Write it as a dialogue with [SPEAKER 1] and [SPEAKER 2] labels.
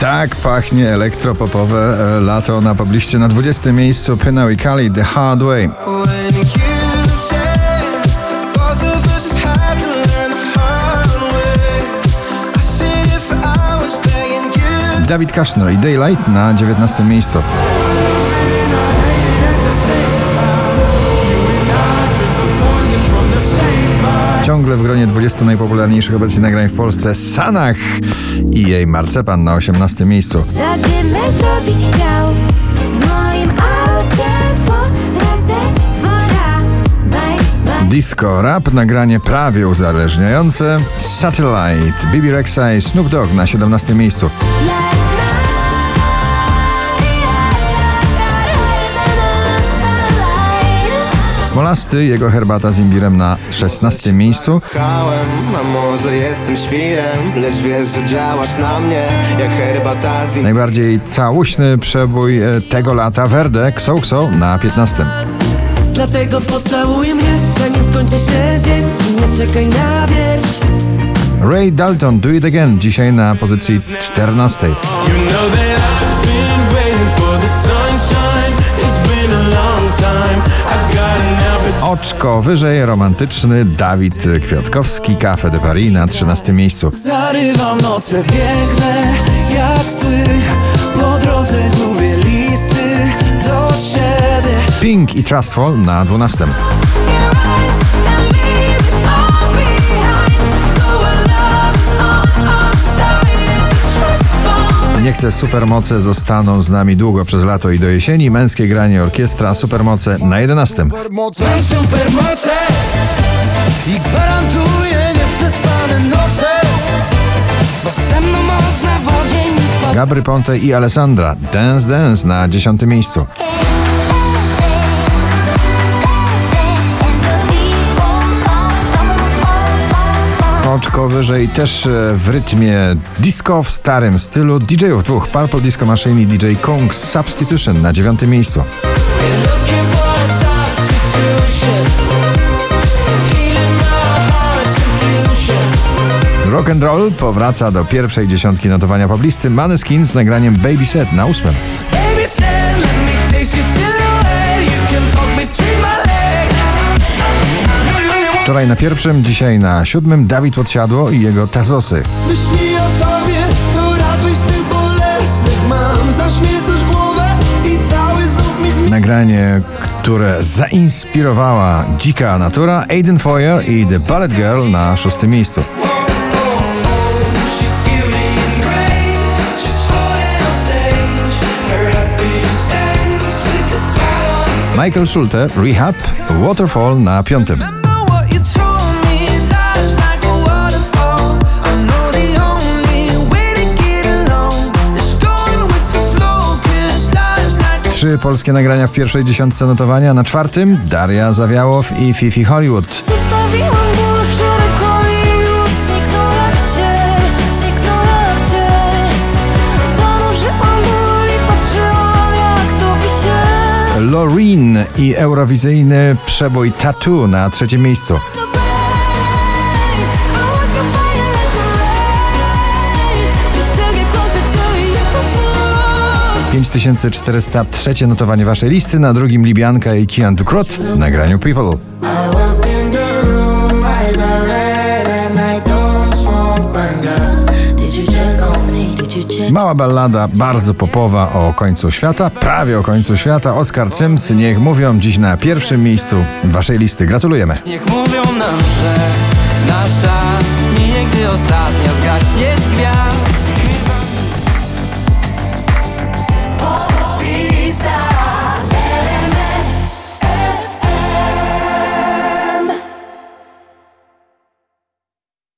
[SPEAKER 1] Tak pachnie elektropopowe e, lato na pobliście na 20 miejscu Pinau i Kali The Hard Way.
[SPEAKER 2] When you said both of us just
[SPEAKER 1] Ciągle w gronie 20 najpopularniejszych obecnie nagrań w Polsce Sanach i jej Marcepan na 18 miejscu. Disco Rap, nagranie prawie uzależniające Satellite, Bibi Rexa i Snoop Dogg na 17 miejscu. Smolasty, jego herbata z imbirem na 16 miejscu.
[SPEAKER 2] Kochałem, a może jestem świrem, lecz wiesz, że działasz na mnie jak herbata z im-
[SPEAKER 1] Najbardziej całuśny przebój e, tego lata Verde, Xo na 15.
[SPEAKER 3] Dlatego pocałuj mnie, zanim skończy się dzień nie czekaj na wieś
[SPEAKER 1] Ray Dalton, Do It Again, dzisiaj na pozycji 14.
[SPEAKER 2] You know
[SPEAKER 1] Oczko wyżej, romantyczny Dawid Kwiatkowski, Cafe de Paris na 13 miejscu.
[SPEAKER 2] Zarywam noce piękne jak sły Po drodze gubię listy do ciebie
[SPEAKER 1] Pink i Trustful na 12. te supermoce zostaną z nami długo przez lato i do jesieni. Męskie granie orkiestra Supermoce na 11.
[SPEAKER 2] Mam supermoce i gwarantuję nieprzespane noce Bo ze mną można w ogień nie wpaść
[SPEAKER 1] Gabry Ponte i Alessandra Dance Dance na 10 miejscu. Oczko wyżej też e, w rytmie disco w starym stylu DJ-ów dwóch Purple Disco Machine i DJ Kong Substitution na 9 miejscu. Rock and roll powraca do pierwszej dziesiątki notowania poblisty Maneskin z nagraniem Baby Set na 8. Wczoraj na pierwszym, dzisiaj na siódmym Dawid Podsiadło i jego Tazosy.
[SPEAKER 2] Myśli o tobie, to raczej z tych bolesnych mam Zaśmiecasz głowę i cały znów mi zmienia
[SPEAKER 1] Nagranie, które zainspirowała dzika natura Aiden Foyer i The Ballet Girl na szóstym miejscu. Michael Schulte, Rehab, Waterfall na piątym. Trzy polskie nagrania w pierwszej dziesiątce notowania. Na czwartym Daria Zawiałow i Fifi Hollywood. Loreen i eurowizyjny przebój Tattoo na trzecim miejscu. 5403 notowanie waszej listy, na drugim Libianka i Kian Dukrot w nagraniu People. Mała ballada, bardzo popowa o końcu świata, prawie o końcu świata. Oskar Cyms, niech mówią dziś na pierwszym miejscu waszej listy. Gratulujemy.
[SPEAKER 4] Niech mówią nam, że nasza